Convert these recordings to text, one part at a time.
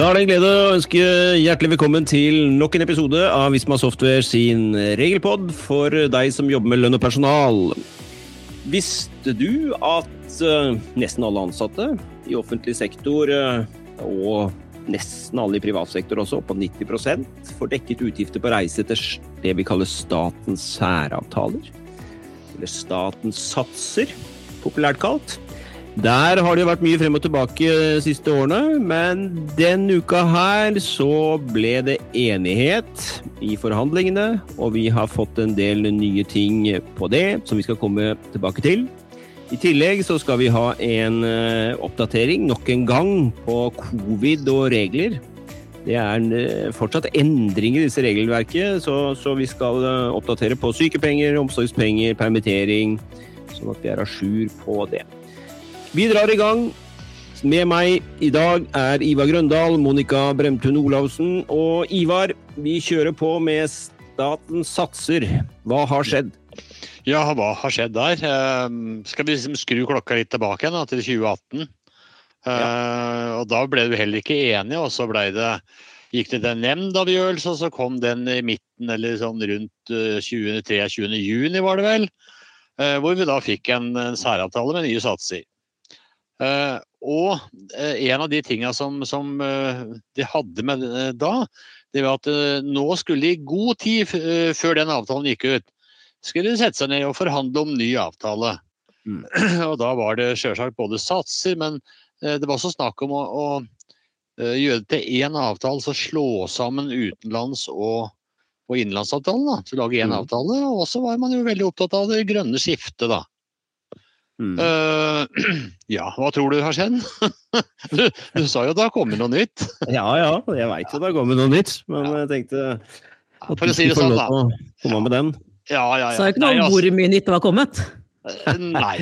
Da er det en glede å ønske hjertelig velkommen til nok en episode av Visma Software sin regelpod for deg som jobber med lønn og personal. Visste du at uh, nesten alle ansatte i offentlig sektor uh, og nesten alle i privat sektor også, på 90 får dekket utgifter på reise etter det vi kaller statens særavtaler? Eller statens satser, populært kalt. Der har det vært mye frem og tilbake de siste årene, men denne uka her så ble det enighet i forhandlingene, og vi har fått en del nye ting på det som vi skal komme tilbake til. I tillegg så skal vi ha en uh, oppdatering nok en gang på covid og regler. Det er uh, fortsatt endring i disse regelverket, så, så vi skal oppdatere på sykepenger, omsorgspenger, permittering, sånn at vi er a jour på det. Vi drar i gang. Med meg i dag er Ivar Grøndal, Monica Bremtun Olavsen og Ivar. Vi kjører på med Staten satser. Hva har skjedd? Ja, hva har skjedd der? Uh, skal vi liksom skru klokka litt tilbake igjen, da, til 2018? Uh, ja. og Da ble du heller ikke enig, og så ble det, gikk det til en nemndavgjørelse, og så kom den i midten, eller sånn rundt uh, 23. juni, var det vel. Eh, hvor vi da fikk en, en særavtale med nye satser. Uh, og uh, en av de tinga som, som uh, de hadde med da, det var at nå skulle de i god tid før den avtalen gikk ut, skulle de sette seg ned og forhandle om ny avtale. Mm. og da var det sjølsagt både satser, men det var også snakk om å, å gjøre det til én avtale, så slå sammen utenlands- og, og innenlandsavtalen. da, Så lage én mm. avtale. Og så var man jo veldig opptatt av det grønne skiftet, da. Mm. Uh, ja, hva tror du har skjedd? du, du, sa jo det har kommet noe nytt. ja ja, jeg veit jo det har kommet noe nytt, men ja. jeg tenkte at For å si det sånn, da. Komme med den. Ja, ja, ja. Sa ikke noe om altså, hvor mye nytt det var kommet? Eh, nei.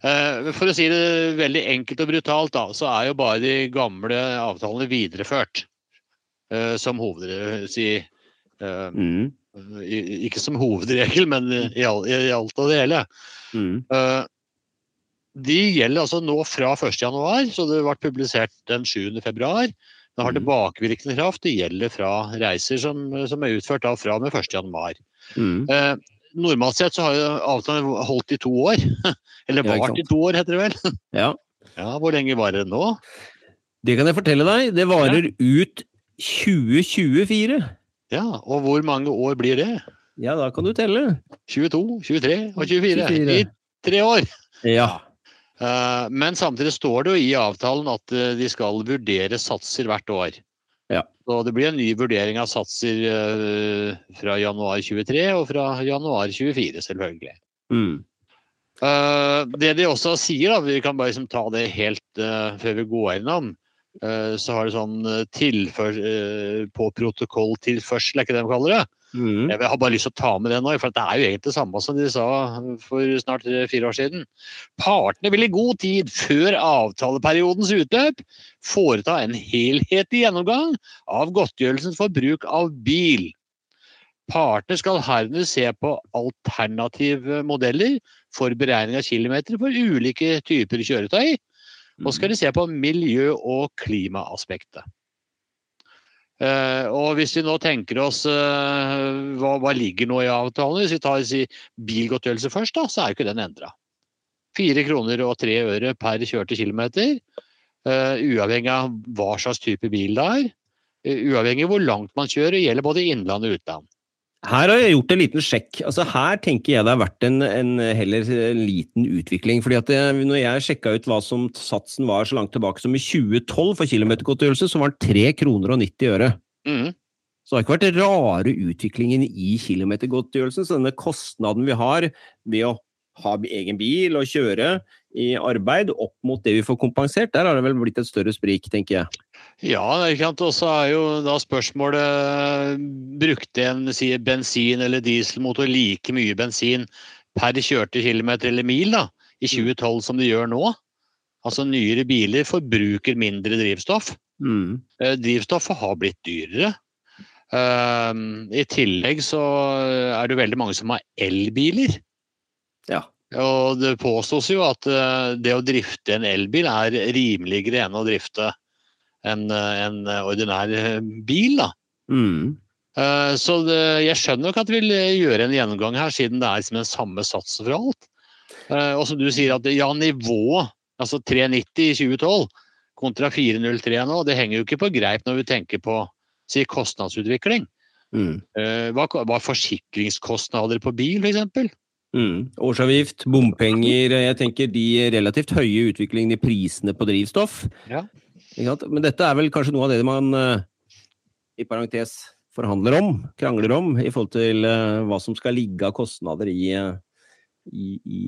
Uh, for å si det veldig enkelt og brutalt, da, så er jo bare de gamle avtalene videreført. Uh, som hovedregel si, mm. Ikke som hovedregel, men i, i, i alt og det hele. Mm. De gjelder altså nå fra 1.1, så det ble publisert den 7.2. Det har mm. tilbakevirkende kraft. Det gjelder fra reiser som, som er utført da fra og med 1.1. Mm. Eh, normalt sett så har avtalen holdt i to år. Eller vart i to år, heter det vel. Ja. ja. Hvor lenge varer det nå? Det kan jeg fortelle deg. Det varer ja. ut 2024. Ja, og hvor mange år blir det? Ja, da kan du telle. 22, 23 og 24. 24. I tre år. Ja. Eh, men samtidig står det jo i avtalen at eh, de skal vurdere satser hvert år. Ja. Så det blir en ny vurdering av satser eh, fra januar 23 og fra januar 24, selvfølgelig. Mm. Det de også sier, da, vi kan bare liksom ta det helt før vi går innom, så har det sånn tilfør, på protokolltilførsel, er ikke det de kaller det? Mm. Jeg har bare lyst til å ta med det nå, for det er jo egentlig det samme som de sa for snart fire år siden. Partene vil i god tid før avtaleperiodens utløp foreta en helhetlig gjennomgang av godtgjørelsen for bruk av bil. Partene skal herunder se på alternative modeller for beregning av kilometer for ulike typer kjøretøy. Og skal de se på miljø- og klimaaspektet. Uh, og hvis vi nå tenker oss uh, hva, hva, ligger nå i avtalen, hvis vi tar si, bilgodtgjørelse først, da, så er jo ikke den endra. Fire kroner og tre øre per kjørte kilometer. Uh, uavhengig av hva slags type bil det er. uavhengig av hvor langt man kjører, gjelder både innland og utland. Her har jeg gjort en liten sjekk. Altså Her tenker jeg det har vært en, en heller liten utvikling. fordi at det, når jeg sjekka ut hva som satsen var så langt tilbake som i 2012 for kilometergodtgjørelse, så var den 3 kroner og 90 øre. Mm. Så det har ikke vært rare utviklingen i kilometergodtgjørelsen. Så denne kostnaden vi har ved å ha egen bil og kjøre i arbeid opp mot det vi får kompensert, der har det vel blitt et større sprik, tenker jeg. Ja, og så er jo da spørsmålet Brukte en si, bensin- eller dieselmotor like mye bensin per kjørte kilometer eller mil da, i 2012 mm. som de gjør nå? Altså nyere biler forbruker mindre drivstoff. Mm. Eh, drivstoffet har blitt dyrere. Uh, I tillegg så er det veldig mange som har elbiler. Ja. Og det påstås jo at uh, det å drifte en elbil er rimeligere enn å drifte en, en ordinær bil. da. Mm. Så det, jeg skjønner nok at vi vil gjøre en gjennomgang her, siden det er liksom den samme satsen for alt. Og som du sier, at ja, nivået, altså 390 i 2012 kontra 403 nå, det henger jo ikke på greip når vi tenker på si, kostnadsutvikling. Mm. Hva, er forsikringskostnader på bil, f.eks.? Mm. Årsavgift, bompenger Jeg tenker de relativt høye utviklingene i prisene på drivstoff. Ja. Men dette er vel kanskje noe av det man uh, i parentes forhandler om, krangler om, i forhold til uh, hva som skal ligge av kostnader i, uh, i, i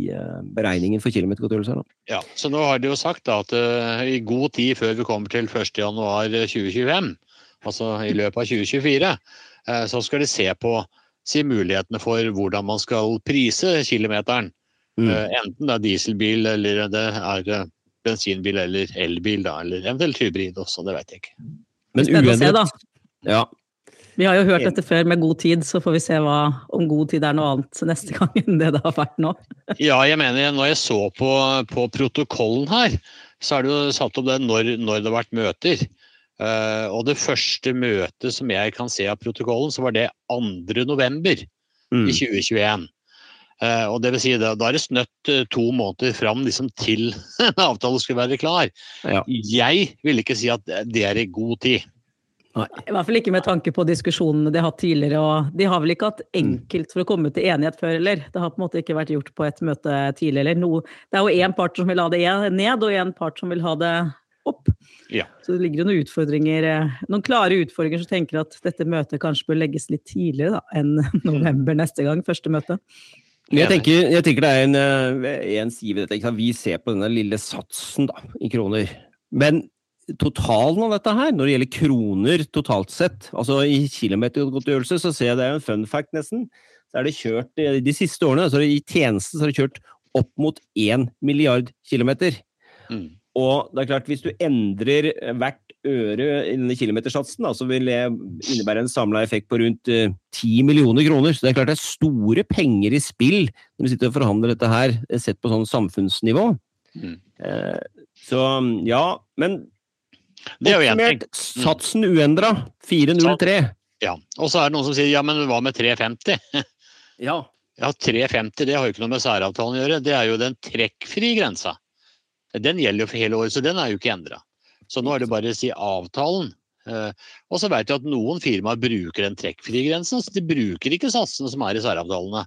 beregningen for kilometergodtgjørelser. Ja, så nå har de jo sagt da, at i god tid før vi kommer til 1.1.2025, altså i løpet av 2024, så skal de se på si mulighetene for hvordan man skal prise kilometeren. Mm. Uh, enten det er dieselbil eller det er bensinbil eller elbil, da, eller eventuelt hybrid også, det vet jeg ikke. Men uendret ja. Vi har jo hørt dette før med god tid, så får vi se hva, om god tid er noe annet neste gang enn det det har vært nå. ja, jeg mener når jeg så på, på protokollen her, så er det jo satt opp det når, når det har vært møter. Uh, og det første møtet som jeg kan se av protokollen, så var det 2. november mm. i 2021. Eh, og det vil si, da, da er det snøtt uh, to måneder fram liksom, til en avtale skulle være klar. Ja. Jeg vil ikke si at det er i god tid. Nei. I hvert fall ikke med tanke på diskusjonene de har hatt tidligere. og De har vel ikke hatt enkelt for å komme til enighet før, eller? Det har på en måte ikke vært gjort på et møte tidligere. Noe, det er jo én part som vil ha det ned, og én part som vil ha det opp. Ja. Så det ligger jo noen utfordringer, eh, noen klare utfordringer som tenker at dette møtet kanskje bør legges litt tidligere da, enn november neste gang, første møte. Jeg tenker, jeg tenker, det er en, eh, en side ved dette. Vi ser på denne lille satsen da, i kroner. Men totalen av dette her, når det gjelder kroner totalt sett, altså i kilometergodtgjørelse, så ser jeg det er en fun fact nesten. Så er det kjørt eh, de siste årene, altså i tjenesten så er det kjørt opp mot 1 milliard kilometer. Mm. Og det er klart, hvis du endrer hvert øre innen kilometersatsen, kilometersatsen, så vil det innebære en samla effekt på rundt uh, eh, 10 millioner kroner. Så det er klart det er store penger i spill når vi sitter og forhandler dette her, eh, sett på sånn samfunnsnivå. Mm. Uh, så ja, men det er jo oppsummert, mm. satsen uendra. 403. Ja. Og så er det noen som sier ja, men hva med 350? ja. ja, 350 det har jo ikke noe med særavtalen å gjøre. Det er jo den trekkfrie grensa. Den gjelder jo for hele året, så den er jo ikke endra. Så nå er det bare å si avtalen. Uh, og så vet jeg at noen firmaer bruker den trekkfrie grensen. Så de bruker ikke satsene som er i særavtalene.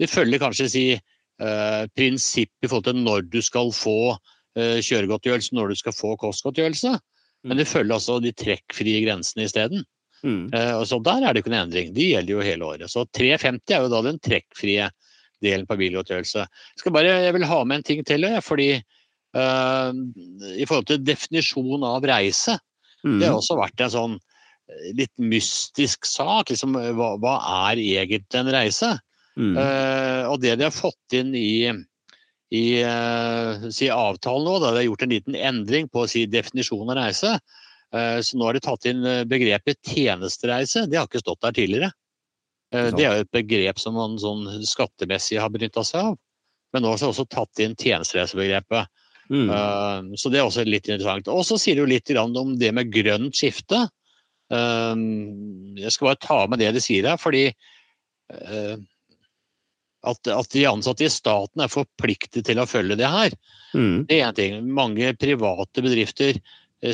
De følger kanskje si uh, prinsipp i forhold til når du skal få uh, kjøregodtgjørelse, når du skal få kostgodtgjørelse. Mm. Men de følger altså de trekkfrie grensene isteden. Mm. Så der er det ikke noen endring. De gjelder jo hele året. Så 350 er jo da den trekkfrie delen på bilgodtgjørelse. Jeg, jeg vil ha med en ting til, fordi Uh, I forhold til definisjon av reise. Mm. Det har mm. også vært en sånn eh, litt mystisk sak. Liksom, hva, hva er egentlig en reise? Mm. Uh, og det de har fått inn i, i uh, si avtalen nå, da de har gjort en liten endring på si definisjonen av reise. så nå har de tatt inn begrepet tjenestereise. Det har ikke stått der tidligere. det er jo et begrep som man sånn skattemessig har benytta seg av. Men nå har de også tatt inn tjenestereisebegrepet. Mm. Uh, så det er også litt interessant. Og så sier du litt om det med grønt skifte. Uh, jeg skal bare ta med det de sier her, fordi uh, at, at, de ansatte i staten er forpliktet til å følge det her. Mm. Det er én ting. Mange private bedrifter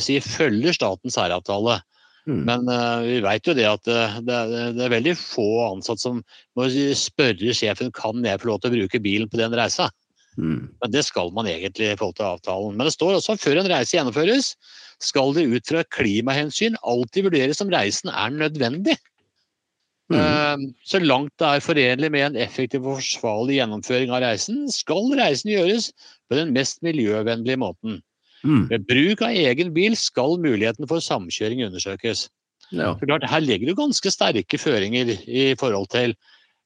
sier følger statens særavtale. Mm. Men vi vet jo det at det, det, det, er veldig få ansatte som må spørre sjefen kan jeg få lov til å bruke bilen på den reisa. Mm. Men det skal man egentlig i forhold til avtalen. Men det står også at før en reise gjennomføres, skal det ut fra klimahensyn alltid vurderes om reisen er nødvendig. Mm. Uh, så langt det er forenlig med en effektiv og forsvarlig gjennomføring av reisen, skal reisen gjøres på den mest miljøvennlige måten. Mm. Ved bruk av egen bil skal muligheten for samkjøring undersøkes. Ja. Klart, her ligger det ganske sterke føringer i forhold til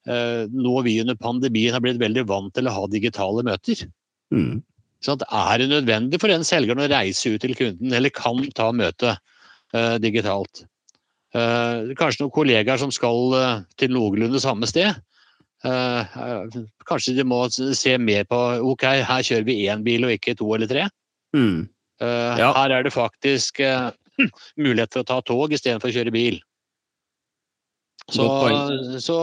nå vi under pandemien har blitt veldig vant til å ha digitale møter. Mm. Så er det nødvendig for den selgeren å reise ut til kunden, eller kan ta møtet uh, digitalt? Uh, kanskje noen kollegaer som skal til noenlunde samme sted. kanskje de må se mer på ok, her kjører vi én bil og ikke to eller tre. Mm. Ja. Her er det faktisk mulighet for å ta tog istedenfor å kjøre bil. Så, så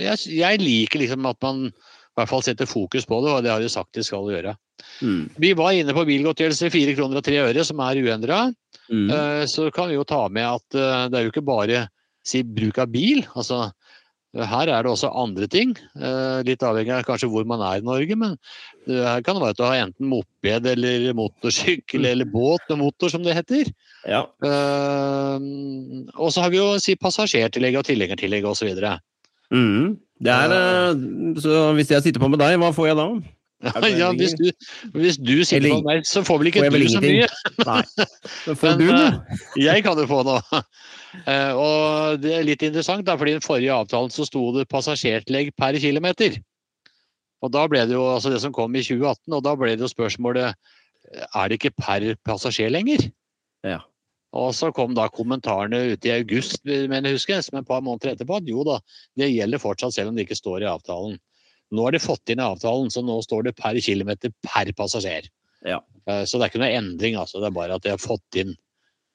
jeg, jeg liker liksom at man i hvert fall setter fokus på det, og det har de sagt de skal gjøre. Mm. Vi var inne på bilgodtgjørelse, 4 kroner og 3 øre, som er uendra. Mm. Eh, Så kan vi jo ta med at eh, det er jo ikke bare si, bruk av bil. Altså, her er det også andre ting. eh, Litt avhengig av kanskje hvor man er i Norge. Men her kan det være at du har enten moped eller motorsykkel eller båt med motor, som det heter. Ja. Eh, Og så har vi jo si, passasjertillegg og tilhengertillegg osv. Mm. Det er, eh, så hvis jeg sitter på med deg, hva får jeg da? Det Ja, hvis du, hvis du sitter på meg, så får vel ikke du så mye. Nei. Men får Men, du eh, noe? Jeg kan jo få noe. Eh, og det er litt interessant, da, fordi i den forrige avtalen så sto det passasjertillegg per kilometer. Og da ble det jo altså det som kom i 2018, og da ble det jo spørsmålet er det ikke per passasjer lenger. Ja. Og så kom da kommentarene ute i august, mener jeg husker, som et par måneder etterpå, at jo da, det gjelder fortsatt selv om det ikke står i avtalen. Nå har de fått inn i avtalen, så nå står det per kilometer per passasjer. Ja. Eh, Så det er ikke noe endring, altså. Det er bare at de har fått inn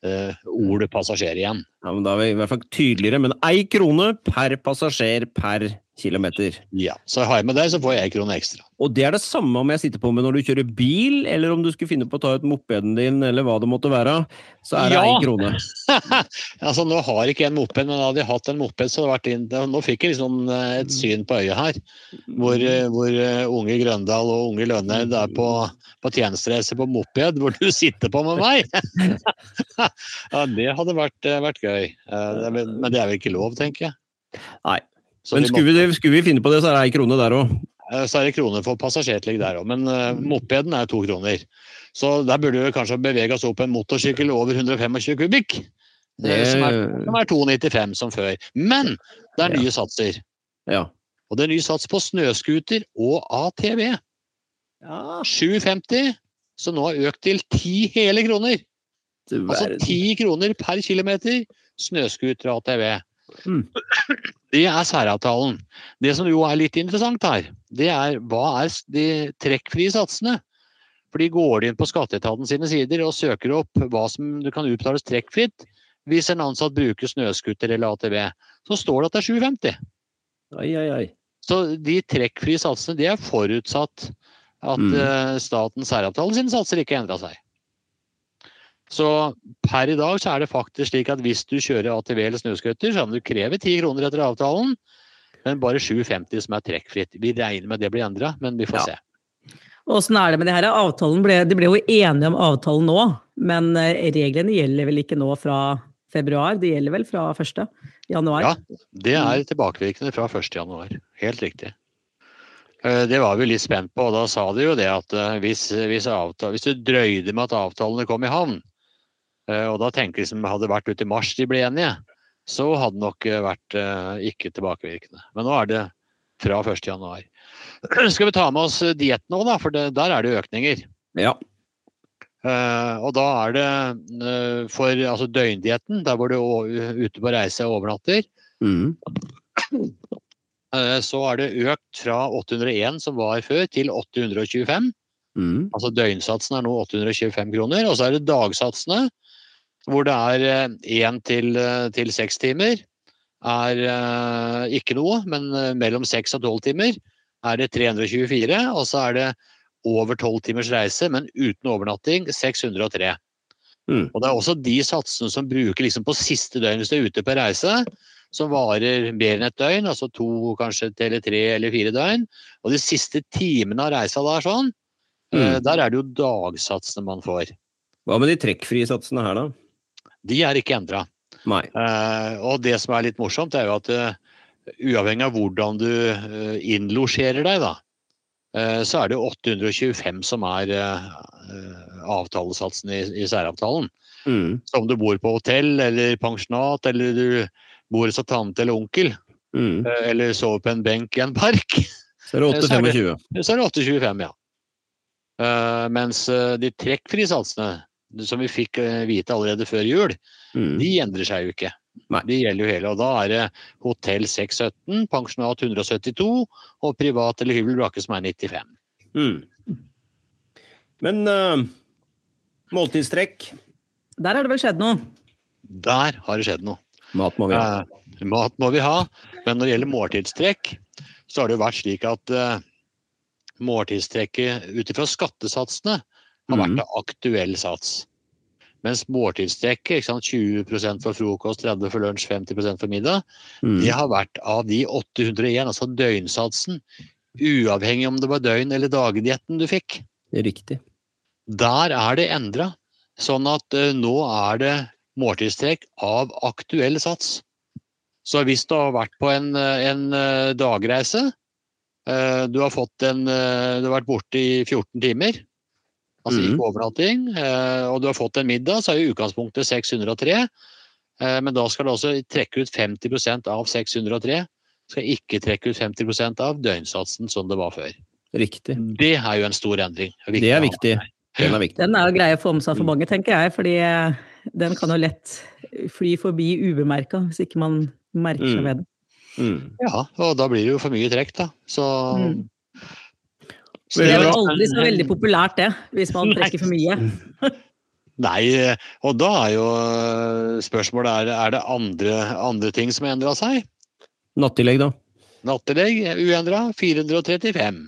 uh, ordet passasjer igjen. Ja, men Da er vi i hvert fall tydeligere. Men ei krone per passasjer per kilometer. Ja, Så har jeg med det, så får jeg en krone ekstra. Og det er det samme om jeg sitter på med når du kjører bil, eller om du skulle finne på å ta ut mopeden din, eller hva det måtte være. Så er det Ja. ei krone. altså, Nå har ikke jeg en moped, men hadde jeg hatt en moped, så hadde det vært inn, Nå fikk jeg liksom et syn på øyet her, hvor, eh, hvor eh, unge Grøndal og unge Lønneid er på, på tjenestereise på moped, hvor du sitter på med meg! ja, Det hadde vært, vært gøy. Eh, er vel- Men det er vel ikke lov, tenker jeg. Nei. Så, Men skulle vi, skulle vi finne på det, så er det ei krone der òg. eh, så er det kroner for passasjertillegg der òg, men eh, mopeden er to kroner. Så der burde vi kanskje bevege oss opp en motorsykkel over 125 kubikk. Det Som er som er 2,95 som før. Men det er nye satser. Ja. Og det er ny sats på snøscooter og ATV. ja 7,50, så nå har økt til 10 hele kroner. Altså 10 kroner per kilometer snøscooter og ATV. Mm. Det er særavtalen. Det som jo er litt interessant her, det er hva er de trekkfrie satsene? For de går inn på skatteetaten sine sider og søker opp hva som kan utbetales trekkfritt hvis en ansatt bruker snøscooter eller ATV. Så står det at det er 750. Ai, ai, ai. Så de trekkfrie satsene, det er forutsatt at Mm. eh, statens særavtale sine satser ikke endra seg. Så per i dag så er det faktisk slik at hvis du kjører ATV eller snøscooter, så kan du kreve 10 kroner etter avtalen, men bare 7,50 som er trekkfritt. Vi regner med det blir endra, men vi får Ja. se. Åssen er det med det her? Avtalen ble, de ble jo enige om avtalen nå, men eh, reglene gjelder vel ikke nå fra februar? De gjelder vel fra 1. januar? Ja. Det er tilbakevirkende fra 1. januar. Helt riktig. Eh, Det var vi litt spent på, og da sa de jo det at eh, hvis, hvis, avtale, hvis du drøyde med at avtalene kom i havn, og da tenker jeg som det hadde vært ute i mars de ble enige, så hadde det nok eh, vært eh, ikke tilbakevirkende. Men nå er det fra 1.1. Skal vi ta med oss dietten òg, da, for det, der er det økninger. Ja. Uh, og da er det uh, for altså døgndietten, der hvor du er ute på reise og overnatter, Mm. uh, Så er det økt fra 801 som var før, til 825. Mm. Altså døgnsatsen er nå 825 kroner. Og så er det dagsatsene, hvor det er én til, eh, til seks timer. Er eh, ikke noe, men eh, mellom seks og tolv timer er det 324. Og så er det over tolv timers reise, men uten overnatting 603. Mm. Og det er også de satsene som bruker liksom på siste døgn hvis du er ute på reise, som varer mer enn et døgn, altså to, kanskje eller tre eller fire døgn. Og de siste timene av reisa der sånn, eh, Mm. der er det jo dagsatsene man får. Hva med de trekkfrie satsene her, da? De er ikke endra. Nei. Eh, og det som er litt morsomt, er jo at uh, uavhengig av hvordan du uh, innlosjerer deg, da, uh, så er det 825 som er avtalesatsen i, i særavtalen. Mm. Så om du bor på hotell eller pensjonat, eller du bor hos tante eller onkel, Mm. eller sover på en benk i en park, Så er det Så er det- 8,25. så er det 825, ja. Mens de trekkfrie satsene, som vi fikk eh, vite allerede før jul, Mm. de endrer seg jo ikke. Nei. De gjelder jo hele. Og da er det hotell 617, pensjonat 172 og privat eller hybel brakke som er 95. Mm. Men uh, måltidstrekk Der har det vel skjedd noe? Der har det skjedd noe. Mat må vi ha. Uh, mat må vi ha, men når det gjelder måltidstrekk, så har det jo vært slik at uh, måltidstrekket ut ifra skattesatsene har vært en av aktuell sats. Mens måltidstrekket, 20% for frokost, 30 for lunsj, 50% for middag, Mm. det har vært av de 801, altså døgnsatsen, uavhengig om det var døgn- eller dagdietten du fikk. Det er riktig. Der er det endra, sånn at uh, nå er det måltidstrekk av aktuell sats. Så hvis du har vært på en, eh, en eh, dagreise, uh, du har, fått en, uh, du har vært borte i 14 timer, altså Mhm. ikke overnatting, eh, og du har fått en middag, så er jo utgangspunktet 603. eh, Men da skal du også trekke ut 50% av 603. Skal ikke trekke ut 50% av døgnsatsen som det var før. Riktig. Det er jo en stor endring. Det er viktig. Den er viktig. Den er jo grei å få med Mm. seg for mange, tenker jeg. Fordi eh, den kan jo lett fly forbi ubemerka, hvis ikke man merker seg Mm. ved det. Mm. Ja, og da blir det jo for mye trekk, da. Så, Mm. Så Det er aldri så veldig populært, det, hvis man trekker for mye. Nei, og da er jo øh, spørsmålet er, er det andre, andre ting som har endra seg. Nattillegg, da? Nattillegg uendra 435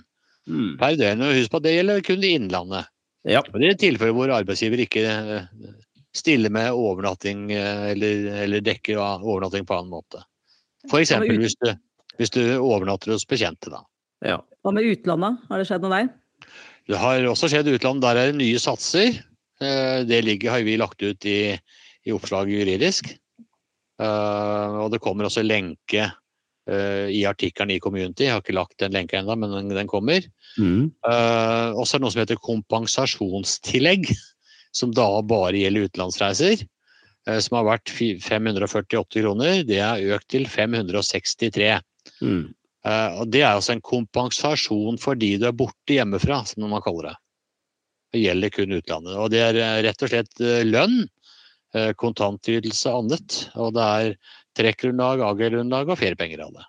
Mm. per døgn. Og husk på at det gjelder kun i Innlandet. Ja. Og det er tilfeller hvor arbeidsgiver ikke øh, stiller med overnatting øh, eller, eller dekker overnatting på annen måte. F.eks. Hvis, du, hvis du overnatter hos bekjente, da. ja. Hva med utlandet? Har det skjedd noe der? Det har også skjedd i utlandet. Der er det nye satser. Eh, Det ligger, har vi lagt ut i, i oppslaget juridisk. Eh, Og det kommer også lenke eh, i artikkelen i Community. Jeg har ikke lagt den lenka ennå, men den, den kommer. Mm. Eh, Og så er det noe som heter kompensasjonstillegg, som da bare gjelder utenlandsreiser. Som har vært 548 kroner. Det er økt til 563. Mm. Eh, og Det er altså en kompensasjon for de du er borte hjemmefra, som man kaller det. Det gjelder kun utlandet. Og det er eh, rett og slett eh, lønn, kontantytelse og annet. Og det er trekkgrunnlag, AG-grunnlag og feriepenger av det.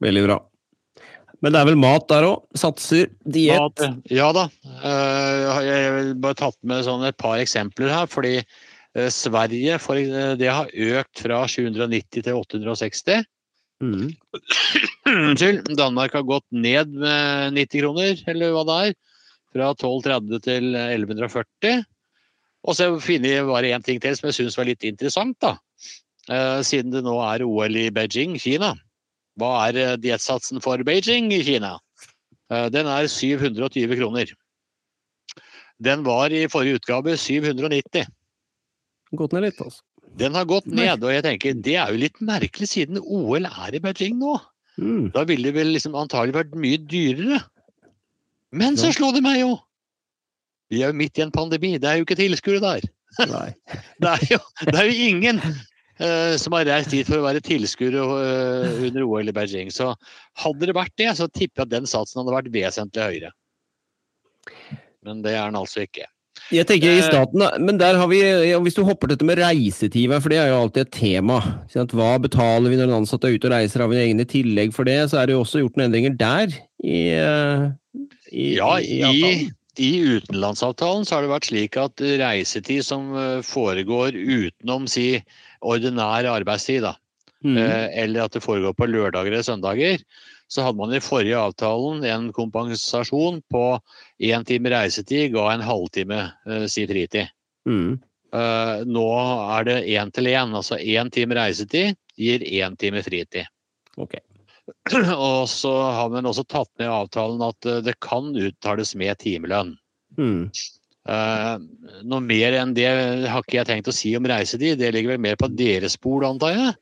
Veldig bra. Men det er vel mat der òg? Satser, diett? Ja da. Jeg har bare tatt med sånn et par eksempler her. fordi Sverige for, det har økt fra 790 til 860. Mm. Danmark har gått ned med 90 kroner, eller hva det er. Fra 1230 til 1140. Og så finner jeg bare én ting til som jeg syns var litt interessant, da. Eh, siden det nå er OL i Beijing, Kina. Hva er eh, diettsatsen for Beijing i Kina? Eh, den er 720 kroner. Den var i forrige utgave 790. Gått ned litt, altså. Den har gått ned, og jeg tenker det er jo litt merkelig siden OL er i Beijing nå. Mm. Da ville det vel liksom antagelig vært mye dyrere. Men så Ja. slo det meg jo! Vi er jo midt i en pandemi, det er jo ikke tilskuere der. Det er jo, det er jo ingen uh, som har reist dit for å være tilskuere uh, under OL i Beijing. Så hadde det vært det, så tipper jeg at den satsen hadde vært vesentlig høyere. Men det er den altså ikke. Jeg tenker i Eh. staten, men der har vi, hvis du hopper til dette med reisetid, for det er jo alltid et tema. Hva betaler vi når en ansatt er ute og reiser, har vi egne tillegg for det? Så er det jo også gjort noen endringer der i, eh, i, Ja, i i, i utenlandsavtalen så har det vært slik at reisetid som eh, foregår utenom si ordinær arbeidstid, da, Mm. eller at det foregår på lørdager eller søndager, så hadde man i forrige avtalen en kompensasjon på én time reisetid ga en halvtime eh, si fritid. Mm. Eh, nå er det én til én, altså én time reisetid gir én time fritid. Okay. Og så har man også tatt med i avtalen at eh, det kan uttales med timelønn. Mm. Eh, noe mer enn det har ikke jeg tenkt å si om reisetid. Det ligger vel mer på deres bord, antar jeg.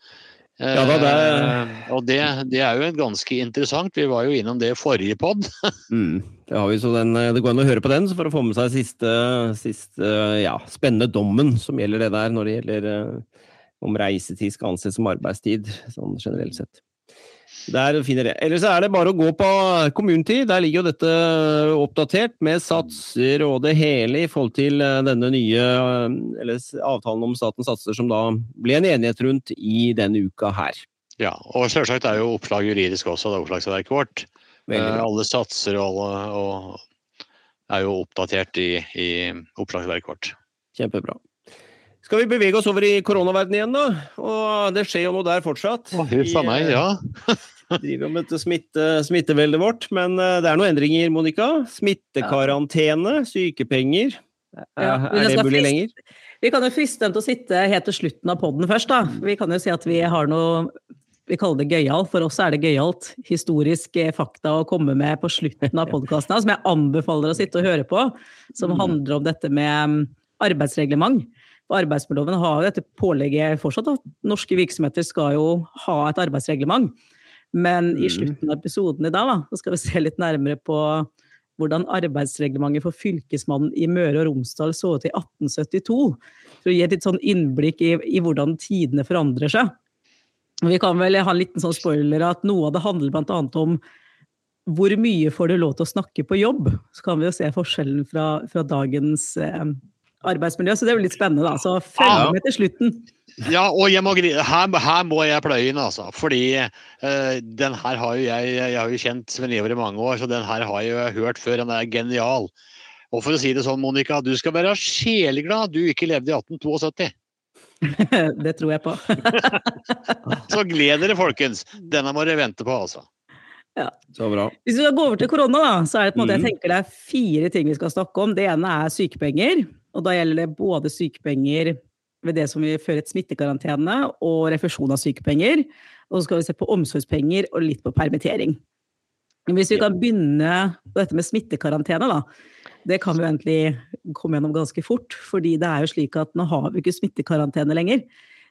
Eh, Ja da, det- og det, det er jo ganske interessant. Vi var jo innom det i forrige pod. Mm. Det, har vi, så den, eh, det går an å høre på den så for å få med seg siste, siste ja, spennende dommen som gjelder det der, når det gjelder eh, om reisetid skal anses som arbeidstid, sånn generelt sett. Der finner jeg. Ellers er det bare å gå på Community. Der ligger jo dette oppdatert med satser og det hele i forhold til eh, denne nye eh, eller avtalen om statens satser som da ble en enighet rundt i denne uka her. Ja, og selvsagt er jo oppslag juridisk også, det er oppslagsverket vårt. Eh, alle satser og, alle, og er jo oppdatert i, i oppslagsverket vårt. Kjempebra. Skal vi bevege oss over i koronaverdenen igjen, da? Og det skjer jo noe der fortsatt. Å, Huff a meg, ja. Vi driver med dette smitte, smitteveldet vårt, men eh, det er noen endringer, Monica. Smittekarantene, sykepenger. Ja, er det mulig lenger? Vi kan jo friste dem til å sitte helt til slutten av podden først, da. Vi kan jo si at vi har noe vi kaller det gøyalt. For oss er det gøyalt historisk eh, fakta å komme med på slutten av podkasten, som jeg anbefaler å sitte og høre på. Som handler om dette med mm, arbeidsreglement. For arbeidsmiljøloven har jo dette pålegget fortsatt at norske virksomheter skal jo ha et arbeidsreglement. Men i Mhm. slutten av episoden i dag da, så skal vi se litt nærmere på hvordan arbeidsreglementet for fylkesmannen i Møre og Romsdal så ut i 1872. For å gi et litt sånn innblikk i, i hvordan tidene forandrer seg. Vi kan vel ha en liten sånn spoiler at noe av det handler bl.a. om hvor mye får du lov til å snakke på jobb? Så kan vi jo se forskjellen fra, fra dagens eh, arbeidsmiljø. Så det er jo litt spennende, da. Så følg Ja. med til slutten. Ja, og jeg må, her, her må jeg pløye inn, altså. Fordi uh, den her har jo jeg Jeg har jo kjent Sven Ivar i mange år, så den her har jeg jo hørt før. Den er genial. Og for å si det sånn, Monica, du skal være sjeleglad du ikke levde i 1872. det tror jeg på. Så gled dere, folkens. Denne må dere vente på, altså. Så bra. Hvis vi går gå over til korona, da, så er det på en måte, mm. jeg tenker det er fire ting vi skal snakke om. Det ene er sykepenger. Og da gjelder det både sykepenger ved det som vi fører et smittekarantene, og refusjon av sykepenger. Og så skal vi se på omsorgspenger og litt på permittering. Hvis vi kan begynne på dette med smittekarantene, da. Det kan vi egentlig komme gjennom ganske fort. fordi det er jo slik at nå har vi ikke smittekarantene lenger.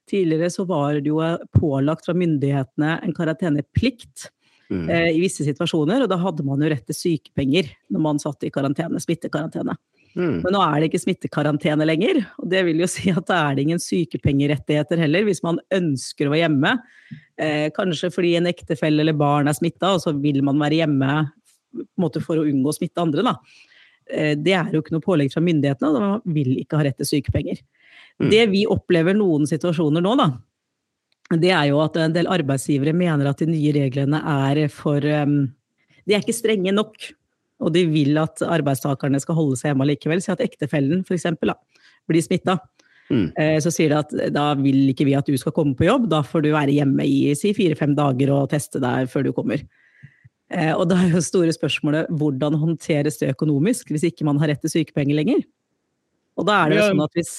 Tidligere så var det jo pålagt fra myndighetene en karanteneplikt Mm. eh, i visse situasjoner, og da hadde man jo rett til sykepenger når man satt i karantene, smittekarantene. Mm. Men nå er det ikke smittekarantene lenger, og det vil jo si at det er det ingen sykepengerettigheter heller, hvis man ønsker å være hjemme. Eh, kanskje fordi en ektefelle eller barn er smitta, og så vil man være hjemme måte for å unngå å smitte andre. Eh, det er jo ikke noe pålegg fra myndighetene, og man vil ikke ha rett til sykepenger. Mm. Det vi opplever noen situasjoner nå, da, det er jo at en del arbeidsgivere mener at de nye reglene er for um, De er ikke strenge nok. Og de vil at arbeidstakerne skal holde seg hjemme likevel. Si at ektefellen f.eks. blir smitta. Mm. Eh, Så sier de at da vil ikke vi at du skal komme på jobb, da får du være hjemme i si fire-fem dager og teste deg før du kommer. Eh, Og da er jo store spørsmålet hvordan håndteres det økonomisk hvis ikke man har rett til sykepenger lenger? Og da er det jo sånn at hvis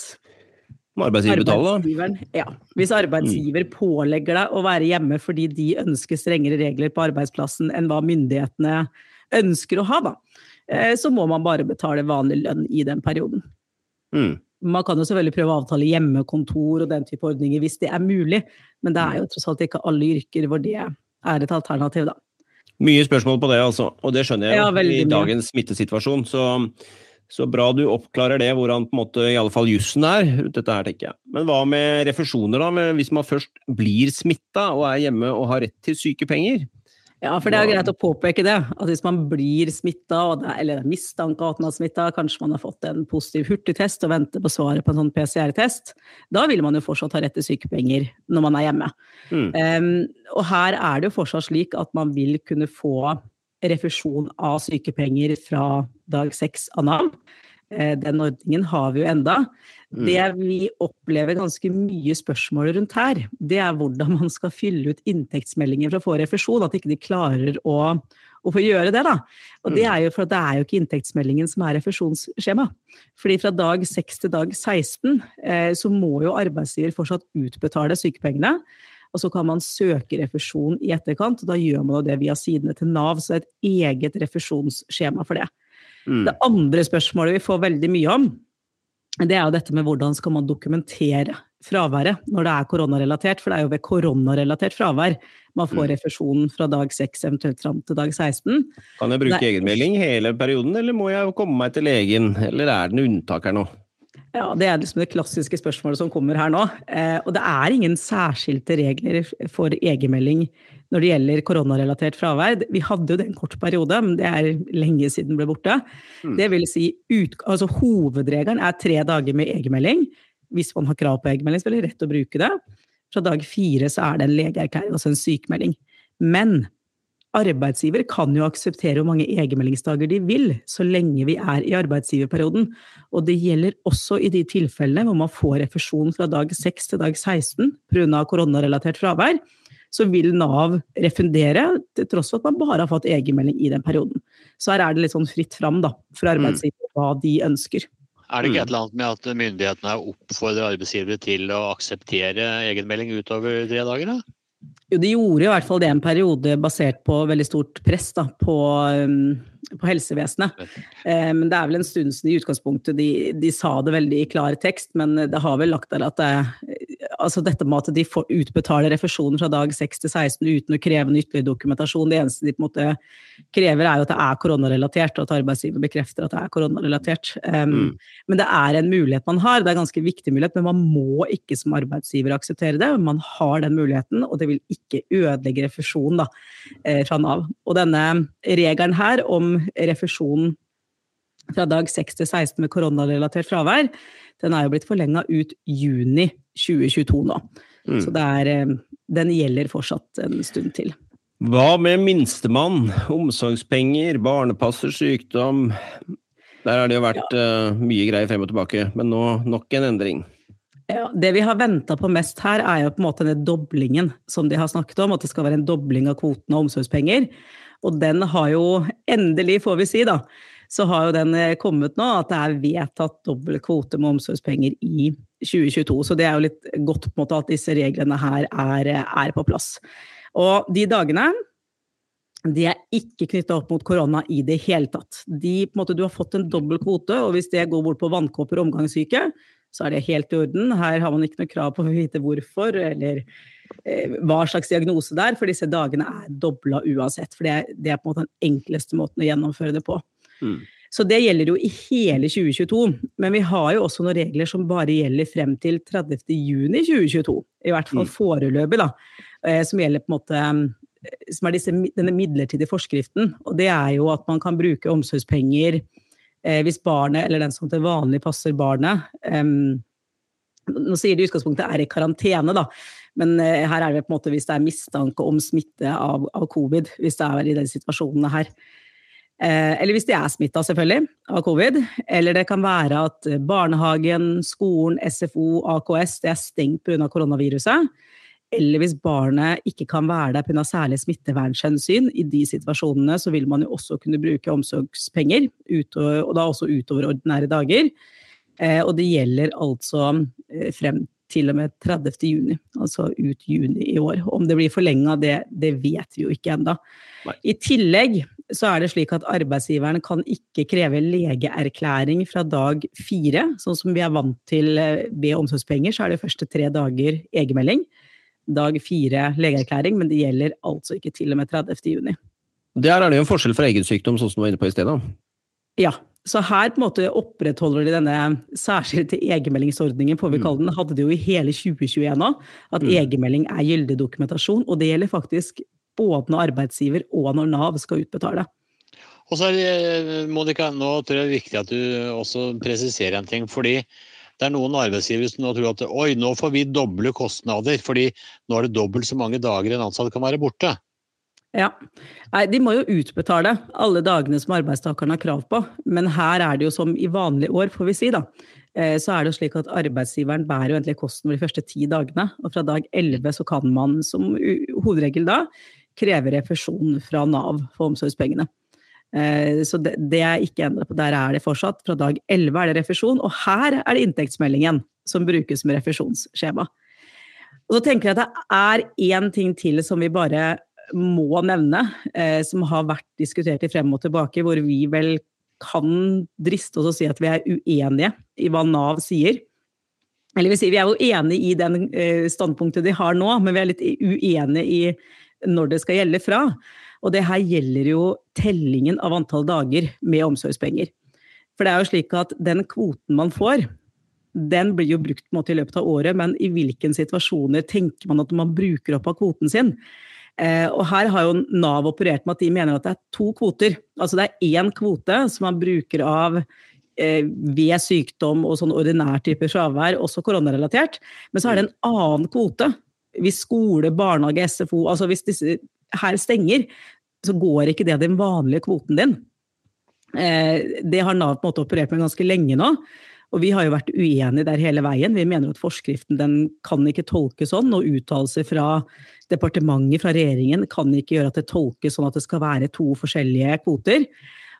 Må arbeidsgiver betale, da. Ja. Hvis arbeidsgiver pålegger deg å være hjemme fordi de ønsker strengere regler på arbeidsplassen enn hva myndighetene ønsker å ha, da, eh, så må man bare betale vanlig lønn i den perioden. Mm. Man kan jo selvfølgelig prøve å avtale hjemmekontor og den type ordninger hvis det er mulig, men det er jo tross alt ikke alle yrker hvor det er et alternativ, da. Mye spørsmål på det, altså. Og det skjønner jeg Ja, i mye. dagens smittesituasjon. Så, så bra du oppklarer det, hvordan på en måte i alle fall jussen er rundt dette her, tenker jeg. Men hva med refusjoner, da? Hvis man først blir smitta og er hjemme og har rett til sykepenger? Ja, for det er jo greit å påpeke det. At hvis man blir smitta, eller det er mistanke om at man er smitta, kanskje man har fått en positiv hurtigtest og venter på svaret på en sånn PCR-test, da vil man jo fortsatt ha rett til sykepenger når man er hjemme. Mm. Um, og her er det jo fortsatt slik at man vil kunne få refusjon av sykepenger fra dag seks av Nav. Eh, Den ordningen har vi jo enda. Mm. Det vi opplever ganske mye spørsmål rundt her, det er hvordan man skal fylle ut inntektsmeldinger for å få refusjon. At ikke de klarer å, å få gjøre det. da. Og det er jo for at det er jo ikke inntektsmeldingen som er refusjonsskjema. Fordi fra dag 6 til dag 16 eh, så må jo arbeidsgiver fortsatt utbetale sykepengene. Og så kan man søke refusjon i etterkant, og da gjør man jo det via sidene til Nav. Så det er et eget refusjonsskjema for det. Mm. Det andre spørsmålet vi får veldig mye om, det er jo dette med hvordan skal man dokumentere fraværet når det er koronarelatert, for det er jo ved koronarelatert fravær man får refusjonen refusjon fra dag 6 eventuelt fram til dag 16. Kan jeg bruke Nei. egenmelding hele perioden, eller må jeg komme meg til legen? Eller er det en unntak her nå? Ja, Det er liksom det klassiske spørsmålet som kommer her nå. Eh, og det er ingen særskilte regler for egenmelding når det gjelder koronarelatert fravær. Vi hadde jo det en kort periode, men det er lenge siden ble borte. Mm. Det vil si, ut, altså Hovedregelen er tre dager med egenmelding. Hvis man har krav på egenmelding, så er det rett å bruke det. Fra dag fire så er det en legeerklæring, altså en sykemelding. Men arbeidsgiver kan jo akseptere hvor mange egenmeldingsdager de vil, så lenge vi er i arbeidsgiverperioden. Og det gjelder også i de tilfellene hvor man får refusjon fra dag 6 til dag 16 pga. koronarelatert fravær. Så vil Nav refundere, til tross for at man bare har fått egenmelding i den perioden. Så her er det litt sånn fritt fram da, for mm. arbeidsgiver hva de ønsker. Er det ikke et eller annet med at myndighetene oppfordrer arbeidsgivere til å akseptere egenmelding utover tre dager? da? Jo, de gjorde i hvert fall det en periode basert på veldig stort press da, på, um, på helsevesenet. Eh, men det er vel en stund siden i utgangspunktet de, de, sa det veldig i klar tekst, men det har vel lagt der at det, altså dette med at de får utbetale refusjoner fra dag 6 til 16 uten å kreve en ytterligere dokumentasjon. Det eneste de på en måte krever, er jo at det er koronarelatert, og at arbeidsgiver bekrefter at det er koronarelatert. Um, mm. Men det er en mulighet man har, det er en ganske viktig mulighet, men man må ikke som arbeidsgiver akseptere det. Man har den muligheten, og det vil ikke ødelegge refusjonen da, eh, fra Nav. Og denne regelen her om refusjon fra dag 6 til 16 med koronarelatert fravær, den er jo blitt forlenga ut juni 2022 nå. Mm. Så er, eh, den gjelder fortsatt en stund til. Hva med minstemann? Omsorgspenger, barnepasser, sykdom. Der har det jo vært ja. uh, mye greier frem og tilbake, men nå nok en endring. Ja, det vi har venta på mest her, er jo på en måte den doblingen som de har snakket om. At det skal være en dobling av kvoten av omsorgspenger. Og den har jo endelig, får vi si, da, så har jo den eh, kommet nå, at det er vedtatt dobbel kvote med omsorgspenger i 2022. Så det er jo litt godt på en måte at disse reglene her er, er på plass. Og de dagene de er ikke knytta opp mot korona i det hele tatt. De, måte, du har fått en dobbel kvote, og hvis det går bort på vannkåper og omgangssyke, så er det helt i orden. Her har man ikke noe krav på å vite hvorfor, eller eh, hva slags diagnose det er, for disse dagene er dobla uansett. For det det er, på en måte den enkleste måten å gjennomføre det på. Mm. Så det gjelder jo i hele 2022. Men vi har jo også noen regler som bare gjelder frem til 30.6.2022. I hvert fall mm. foreløpig, da. Eh, som gjelder på en måte eh, som er disse, denne midlertidige forskriften. Og det er jo at man kan bruke omsorgspenger eh, hvis barnet eller den som til vanlig passer barnet Nå sier de i utgangspunktet er i karantene, da. Men her er det på en måte hvis det er mistanke om smitte av, av covid. Hvis det er i den situasjonen her. Eh, eller hvis de er smitta, selvfølgelig, av covid. Eller det kan være at barnehagen, skolen, SFO, AKS det er stengt pga. koronaviruset. Eller hvis barnet ikke kan være der pga. særlig smittevernhensyn. I de situasjonene så vil man jo også kunne bruke omsorgspenger, og da også utover ordinære dager. Eh, og det gjelder altså eh, frem til og med 30. juni, altså ut juni i år. Om det blir forlenga, det, det, vet vi jo ikke ennå. I tillegg så er det slik at arbeidsgiveren kan ikke kreve legeerklæring fra dag fire. Sånn som vi er vant til eh, ved omsorgspenger, så er det første tre dager egenmelding. Dag fire legeerklæring, men det gjelder altså ikke til og med 30. juni. Der er det jo en forskjell fra egen sykdom, sånn som du var inne på i stedet. Ja, så her på en måte opprettholder de denne særskilte egenmeldingsordningen, får vi mm. kalle den. Hadde de jo i hele 2021 òg, at mm. egenmelding er gyldig dokumentasjon. Og det gjelder faktisk både når arbeidsgiver og når Nav skal utbetale. Og så er Monica, nå tror jeg det er viktig at du også presiserer en ting. fordi det er noen arbeidsgivere som nå tror at oi, nå får vi doble kostnader, fordi nå er det dobbelt så mange dager en ansatt kan være borte. Ja. Nei, de må jo utbetale alle dagene som arbeidstakerne har krav på. Men her er det jo som i vanlige år, får vi si, da. Eh, så er det jo slik at arbeidsgiveren bærer jo egentlig kosten for de første ti dagene. Og fra dag elleve så kan man som hovedregel da kreve refusjon fra Nav for omsorgspengene. Eh, så det, det er ikke endra på. Der er det fortsatt. Fra dag elleve er det refusjon, og her er det inntektsmeldingen som brukes med refusjonsskjema. Og så tenker jeg at det er én ting til som vi bare må nevne, eh, som har vært diskutert i frem og tilbake, hvor vi vel kan driste oss å si at vi er uenige i hva Nav sier. Eller vi, sier, vi er jo enige i den eh, standpunktet de har nå, men vi er litt uenige i når det skal gjelde fra. Og det her gjelder jo tellingen av antall dager med omsorgspenger. For det er jo slik at den kvoten man får, den blir jo brukt måte i løpet av året, men i hvilke situasjoner tenker man at man bruker opp av kvoten sin? Eh, og her har jo Nav operert med at de mener at det er to kvoter. Altså det er én kvote som man bruker av eh, ved sykdom og sånn ordinær type fravær, også koronarelatert. Men så er det en annen kvote hvis skole, barnehage, SFO Altså hvis disse her stenger, så går ikke det den vanlige kvoten din. Eh, det har Nav på en måte operert med ganske lenge nå. Og vi har jo vært uenige der hele veien. Vi mener at forskriften den kan ikke tolkes sånn, og uttalelser fra departementet, fra regjeringen, kan ikke gjøre at det tolkes sånn at det skal være to forskjellige kvoter.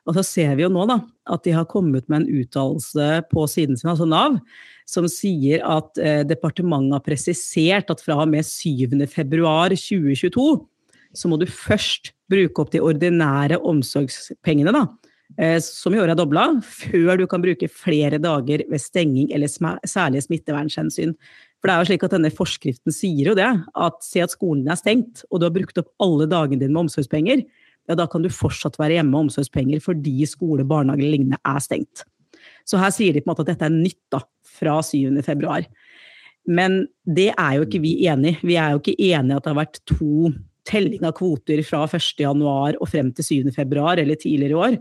Og så ser vi jo nå da, at de har kommet med en uttalelse på siden sin, altså Nav, som sier at eh, departementet har presisert at fra og med 7.2.2022 så må du først bruke opp de ordinære omsorgspengene, da Eh, som i år er dobla, før du kan bruke flere dager ved stenging eller særlige smittevernhensyn. For det er jo slik at denne Forskriften sier jo det, at se at skolen er stengt, og du har brukt opp alle dagene dine med omsorgspenger, ja, da kan du fortsatt være hjemme med omsorgspenger fordi skole, barnehage eller lignende er stengt. Så her sier de på en måte at dette er nytt da, fra 7. februar. Men det er jo ikke vi enig i. Vi er jo ikke enig i at det har vært to telling av kvoter fra 1.1 og frem til 7. februar eller tidligere i år.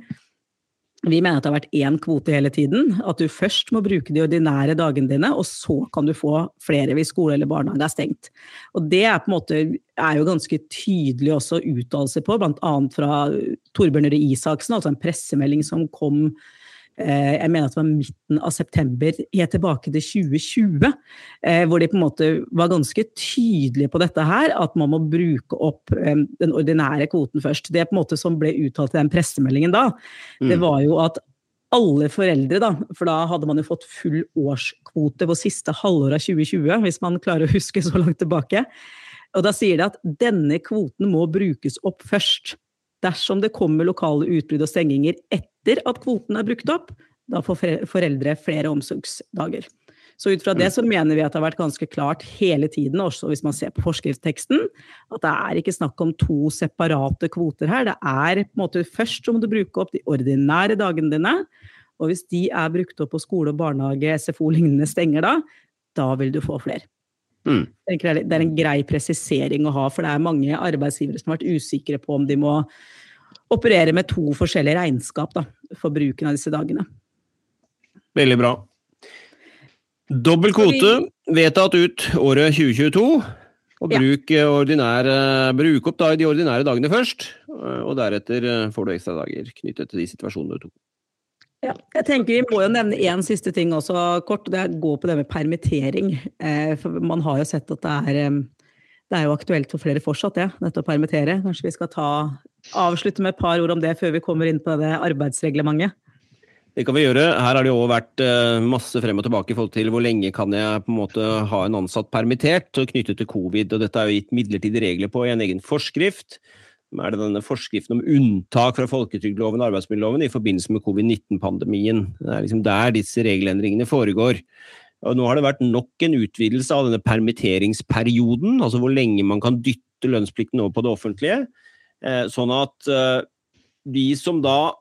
Vi mener at det har vært én kvote hele tiden. At du først må bruke de ordinære dagene dine, og så kan du få flere hvis skole eller barnehage er stengt. Og det er, på en måte, er jo ganske tydelig også uttalelser på, bl.a. fra Torbjørn Røe Isaksen, altså en pressemelding som kom jeg mener at det var midten av september, helt tilbake til 2020, eh, hvor de på en måte var ganske tydelige på dette her, at man må bruke opp eh, den ordinære kvoten først. Det på en måte som ble uttalt i den pressemeldingen da, det mm. var jo at alle foreldre, da, for da hadde man jo fått full årskvote på siste halvår av 2020, hvis man klarer å huske så langt tilbake. Og da sier de at denne kvoten må brukes opp først. Dersom det kommer lokale utbrudd og stenginger etter at kvoten er brukt opp, da får foreldre flere omsorgsdager. Så ut fra det så mener vi at det har vært ganske klart hele tiden, også hvis man ser på forskriftsteksten, at det er ikke snakk om to separate kvoter her. Det er på en måte først så må du bruke opp de ordinære dagene dine, og hvis de er brukt opp på skole og barnehage, SFO lignende stenger da, da vil du få flere. Mm. Det er en grei presisering å ha, for det er mange arbeidsgivere som har vært usikre på om de må operere med to forskjellige regnskap da, for bruken av disse dagene. Veldig bra. Dobbel kvote vedtatt ut året 2022. Og bruk, ja. ordinære, bruk opp da de ordinære dagene først, og deretter får du ekstra dager knyttet til de situasjonene du tok. Ja, jeg tenker Vi må jo nevne én siste ting også kort. Det går på det med permittering. Eh, for Man har jo sett at det er, det er jo aktuelt for flere fortsatt, det. Ja. Nettopp permittere. Kanskje vi skal ta, avslutte med et par ord om det før vi kommer inn på det arbeidsreglementet? Det kan vi gjøre. Her har det jo vært eh, masse frem og tilbake i forhold til hvor lenge kan jeg på en måte ha en ansatt permittert knyttet til covid. og Dette er jo gitt midlertidige regler på i en egen forskrift er det denne forskriften om unntak fra folketrygdloven og arbeidsmiljøloven i forbindelse med covid-19-pandemien. Det er liksom der disse regelendringene foregår. Og nå har det vært nok en utvidelse av denne permitteringsperioden, altså hvor lenge man kan dytte lønnsplikten over på det offentlige. Eh, sånn at eh, de som da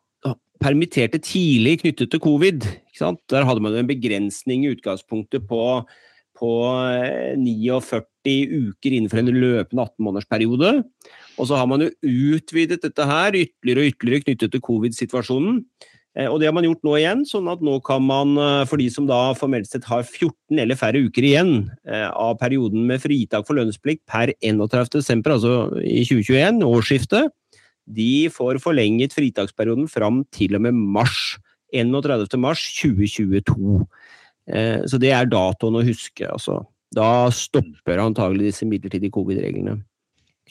permitterte tidlig knyttet til covid, der hadde man en begrensning i utgangspunktet på, på 49 eh, uker innenfor en løpende 18-månedersperiode. Og så har man jo utvidet dette her ytterligere og ytterligere knyttet til covid-situasjonen. Eh, og det har man gjort nå igjen, sånn at nå kan man, eh, for de som da formelt sett har 14 eller færre uker igjen eh, av perioden med fritak for lønnsplikt per 31.12., altså i 2021, årsskiftet, de får forlenget fritaksperioden fram til og med mars. 31. mars 2022. Så det er datoen å huske, altså. Da stopper antagelig disse midlertidige covid-reglene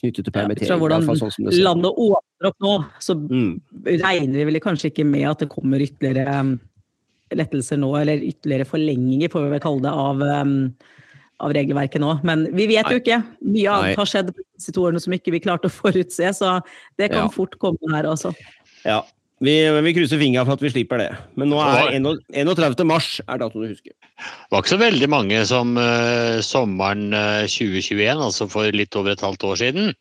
knyttet til permittering. Ja, hvordan sånn landet åpner opp nå, så mm. regner vi vel kanskje ikke med at det kommer ytterligere um, lettelser nå, eller ytterligere forlenginger, får vi vel kalle det, av, um, av regelverket nå. Men vi vet Nei. jo ikke. Mye annet har skjedd på disse to årene som ikke vi klarte å forutse, så det kan ja. fort komme her også. Ja, vi, vi krysser fingra for at vi slipper det. Men nå er 31. mars er datoen du husker. Det var ikke så veldig mange som uh, sommeren uh, eh, 2021, altså for litt over et halvt år siden,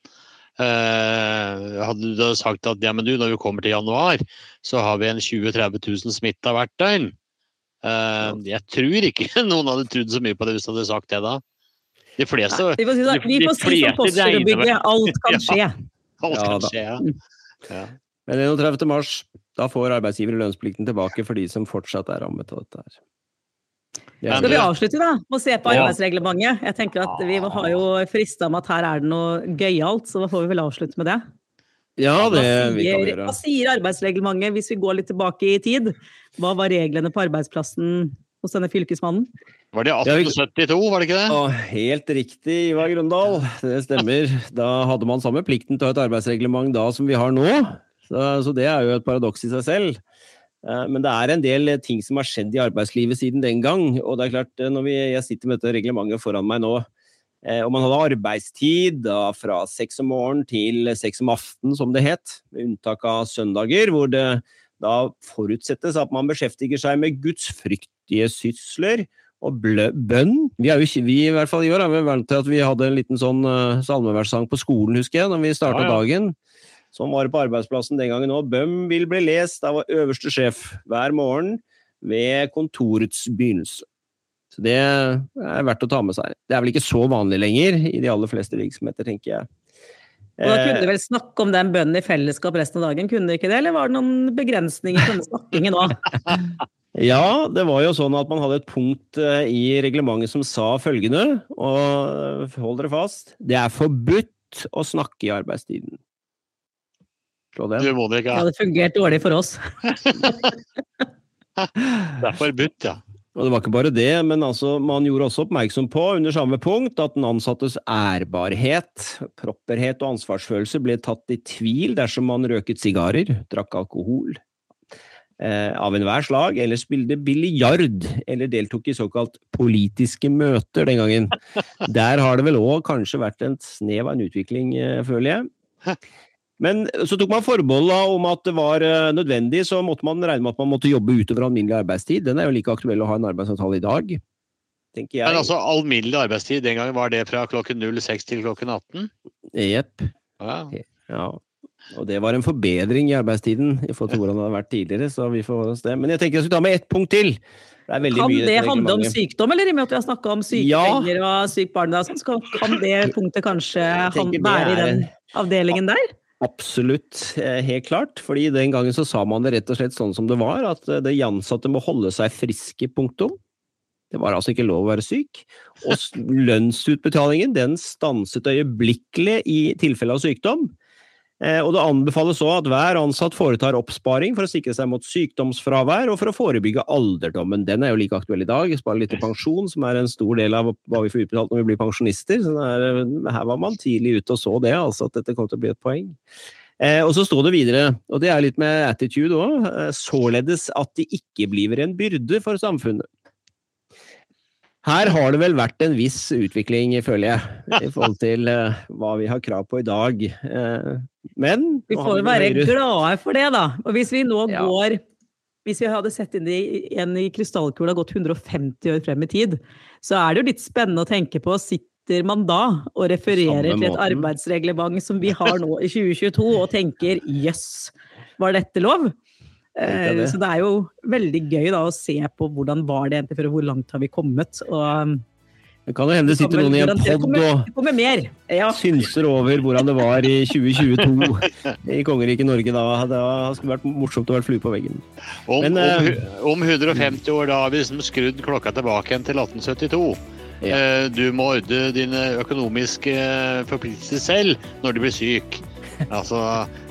uh, hadde du sagt at ja, men du, når vi kommer til januar, så har vi en 20 000-30 000 smitta hvert døgn. jeg tror ikke noen hadde trodd så mye på det hvis du hadde sagt det da. De fleste Vi får si, sånn, vi får si som Posterudbygget, alt kan skje. Ja, alt kan skje, ja. ja. Men 31. mars, da får arbeidsgiver lønnsplikten tilbake for de som fortsatt er rammet av dette her. Ja. Skal vi avslutte da, med å se på arbeidsreglementet? Jeg tenker at Vi har jo frista med at her er det noe gøyalt, så da får vi vel avslutte med det. Ja, det sier, vi kan gjøre. hva sier arbeidsreglementet hvis vi går litt tilbake i tid? Hva var reglene på arbeidsplassen hos denne fylkesmannen? Var det 1872, var det ikke det? Å, helt riktig, Ivar Grøndal. Det stemmer. Da hadde man samme plikten til å ha et arbeidsreglement da som vi har nå. Så, så det er jo et paradoks i seg selv. Eh, Men det er en del ting som har skjedd i arbeidslivet siden den gang. Og det er klart, eh, når vi, jeg sitter med dette reglementet foran meg nå, eh, og man hadde arbeidstid da, fra seks om morgenen til seks om aften, som det het, med unntak av søndager, hvor det da forutsettes at man beskjeftiger seg med gudsfryktige sysler og bønn. Vi, jo, vi i hvert fall i år har vi vant til at vi hadde en liten sånn salmeverssang på skolen, husker jeg, når vi starta Ja, ja. dagen. Sånn var på arbeidsplassen den gangen òg. Bøhm vil bli lest av øverste sjef hver morgen ved kontorets begynnelse. Så det er verdt å ta med seg. Det er vel ikke så vanlig lenger i de aller fleste virksomheter, tenker jeg. Og da kunne Eh, du vel snakke om den bønnen i fellesskap resten av dagen, kunne du ikke det? Eller var det noen begrensninger på denne snakkingen òg? Ja, det var jo sånn at man hadde et punkt eh, i reglementet som sa følgende, og eh, hold dere fast, det er forbudt å snakke i arbeidstiden. Slå Du, den. Ja, Det hadde fungert dårlig for oss. Det er forbudt, ja. Og det var ikke bare det, men altså, man gjorde også oppmerksom på under samme punkt at den ansattes ærbarhet, propperhet og ansvarsfølelse ble tatt i tvil dersom man røket sigarer, drakk alkohol eh, av enhver slag, eller spilte biljard, eller deltok i såkalt politiske møter den gangen. Der har det vel òg kanskje vært en snev av en utvikling, eh, føler jeg. Men så tok man forbehold om at det var eh, nødvendig, så måtte man regne med at man måtte jobbe utover alminnelig arbeidstid. Den er jo like aktuell å ha en arbeidsavtale i dag, tenker jeg. Men altså, alminnelig arbeidstid den gangen, var det fra klokken 06 til klokken 18? Jepp. Ja. Ja. Og det var en forbedring i arbeidstiden i forhold til hvordan det har vært tidligere, så vi får holde oss det. Men jeg tenker jeg skulle ta med ett punkt til. Det Kan mye det handle om sykdom, eller i og med at vi har snakka om sykepenger og sykt barn, så kan det punktet kanskje være i den avdelingen der? Absolutt, eh, helt klart. Fordi den gangen så sa man det rett og slett sånn som det var, at eh, de ansatte må holde seg friske, punktum. Det var altså ikke lov å være syk. Og lønnsutbetalingen den stanset øyeblikkelig i tilfelle av sykdom. Eh, Og det anbefales òg at hver ansatt foretar oppsparing for å sikre seg mot sykdomsfravær og for å forebygge alderdommen. Den er jo like aktuell i dag. Spare litt til pensjon, som er en stor del av hva vi får utbetalt når vi blir pensjonister. Så det er, her var man tidlig ute og så det, altså at dette kom til å bli et poeng. Eh, og så står det videre, og det er litt med attitude òg, eh, således at de ikke blir en byrde for samfunnet. Her har det vel vært en viss utvikling, føler jeg, i forhold til uh, hva vi har krav på i dag. Uh, men Vi får jo være Høyre- glade for det, da. Og hvis vi nå Ja. går Hvis vi hadde sett inn i en i krystallkula gått 150 år frem i tid, så er det jo litt spennende å tenke på. Sitter man da og refererer til et arbeidsreglement som vi har nå i 2022, og tenker jøss, var dette lov? Eh, det. Så det er jo veldig gøy da å se på hvordan var det egentlig før, og hvor langt har vi kommet. Og um, Det kan jo hende det sitter noen i en pod og det kommer mer. Ja. synser over hvordan det var i 2022 i kongeriket Norge da. Det skulle vært morsomt å være flue på veggen. Om, Men, om, eh, om 150 år da har vi liksom skrudd klokka tilbake igjen til 1872. Ja. Eh, Du må ordne dine økonomiske forpliktelser selv når du blir syk. Altså,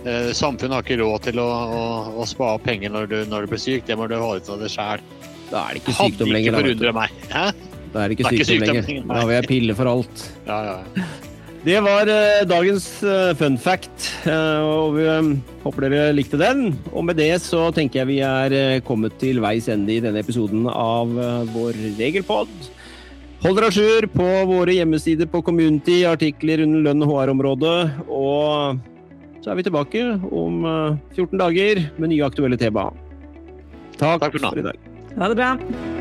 eh, Samfunnet har ikke råd til å, å, å spa opp penger når du, når du blir syk. Det må du holde ut av det sjæl. Da er det ikke sykdom lenger. Forundret meg. Hæ? da er det ikke Det er ikke sykdom sykdom lenger. Da vil vi ei pille for alt. Ja, ja. Det var eh, dagens eh, fun fact, eh, og vi eh, håper dere likte den. Og med det så tenker jeg vi er kommet til veis ende i denne episoden av vår regelpod. Hold dere à jour på våre hjemmesider på Community, artikler under lønn- og HR-området. Og så er vi tilbake om eh, 14 dager med nye aktuelle tema. Takk, Takk for for i dag. Ha det bra.